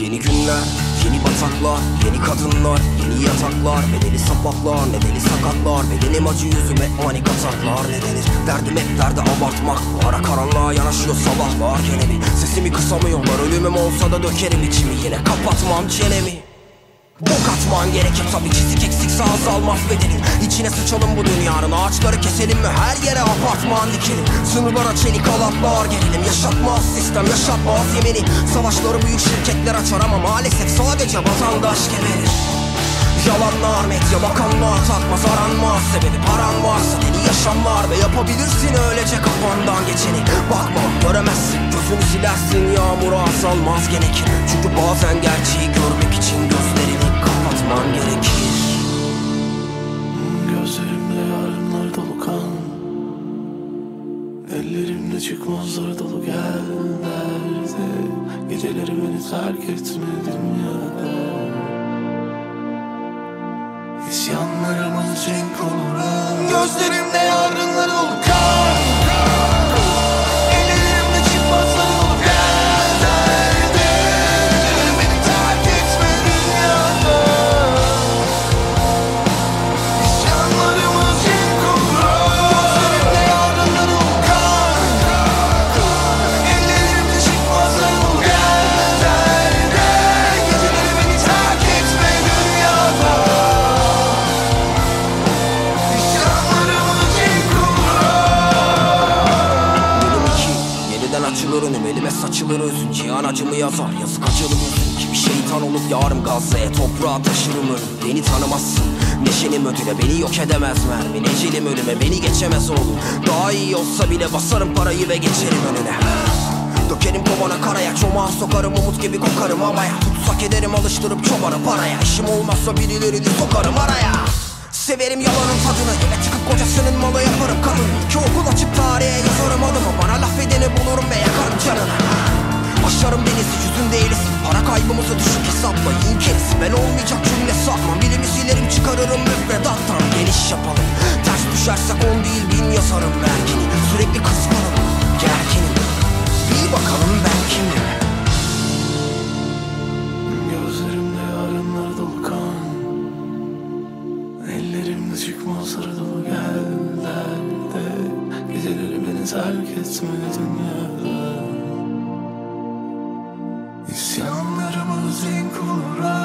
Yeni günler, yeni bataklar, yeni kadınlar, yeni yataklar Bedeli sapaklar, nedeni sakatlar Bedenim acı yüzüme ani kataklar Ne denir? Derdim hep derdi abartmak ara karanlığa yanaşıyor sabahlar Gene bir. Sesimi kısamıyorlar Ölümüm olsa da dökerim içimi. Yine kapatmam çenemi Bok atman gerekir tabi çizik eksikse azalmaz bedenin İçine sıçalım bu dünyanın. Ağaçları keselim mi? Her yere apartman dikelim. Sınırlara çelik alatlar gelelim. Yaşatmaz sistem yaşatmaz yemeni Savaşları büyük şirketler açar ama maalesef sadece vatandaş geberir. Yalanlar medya bakanlar takmaz aranmaz Sebebi. Paran varsa deli yaşamlar Ve yapabilirsin öylece kafandan geçeni. Bakma göremezsin. Gözünü silersin Yağmura azalmaz gerekir. Çünkü bazen gerçeği görmek için gözlerini çıkmazlar dolu gel derdi Geceleri beni terk etme dünyada İsyanlarımın cenk olur. Gözlerimde yarınlar saçılır özün Cihan acımı yazar yazık acılı gözün Kimi şeytan olup yarım gazlaya toprağa taşırım ölüm. Beni tanımazsın neşenim ödüle beni yok edemez mermin. Ecelim ölüme beni geçemez oğlum. Daha iyi olsa bile basarım parayı ve geçerim önüne. Dökerim kovana karaya çomağa sokarım umut gibi kokarım havaya. Tutsak ederim alıştırıp çobanı paraya. İşim olmazsa birilerini sokarım araya. Severim yalanın tadını Eve çıkıp kocasının malı yaparım kadın Ben olmayacak cümle satmam. Bilimi silerim çıkarırım müfredattan. Geniş yapalım. Ters düşersek on değil bin yazarım belkini Sürekli kıskanım gerginim Bir bakalım ben kimim? Gözlerimde yarınlar dolu kan Ellerimde çıkmazlar dolu gel derdi Geceleri beni terk etme dünyada İsyanlarımız Gözlerimde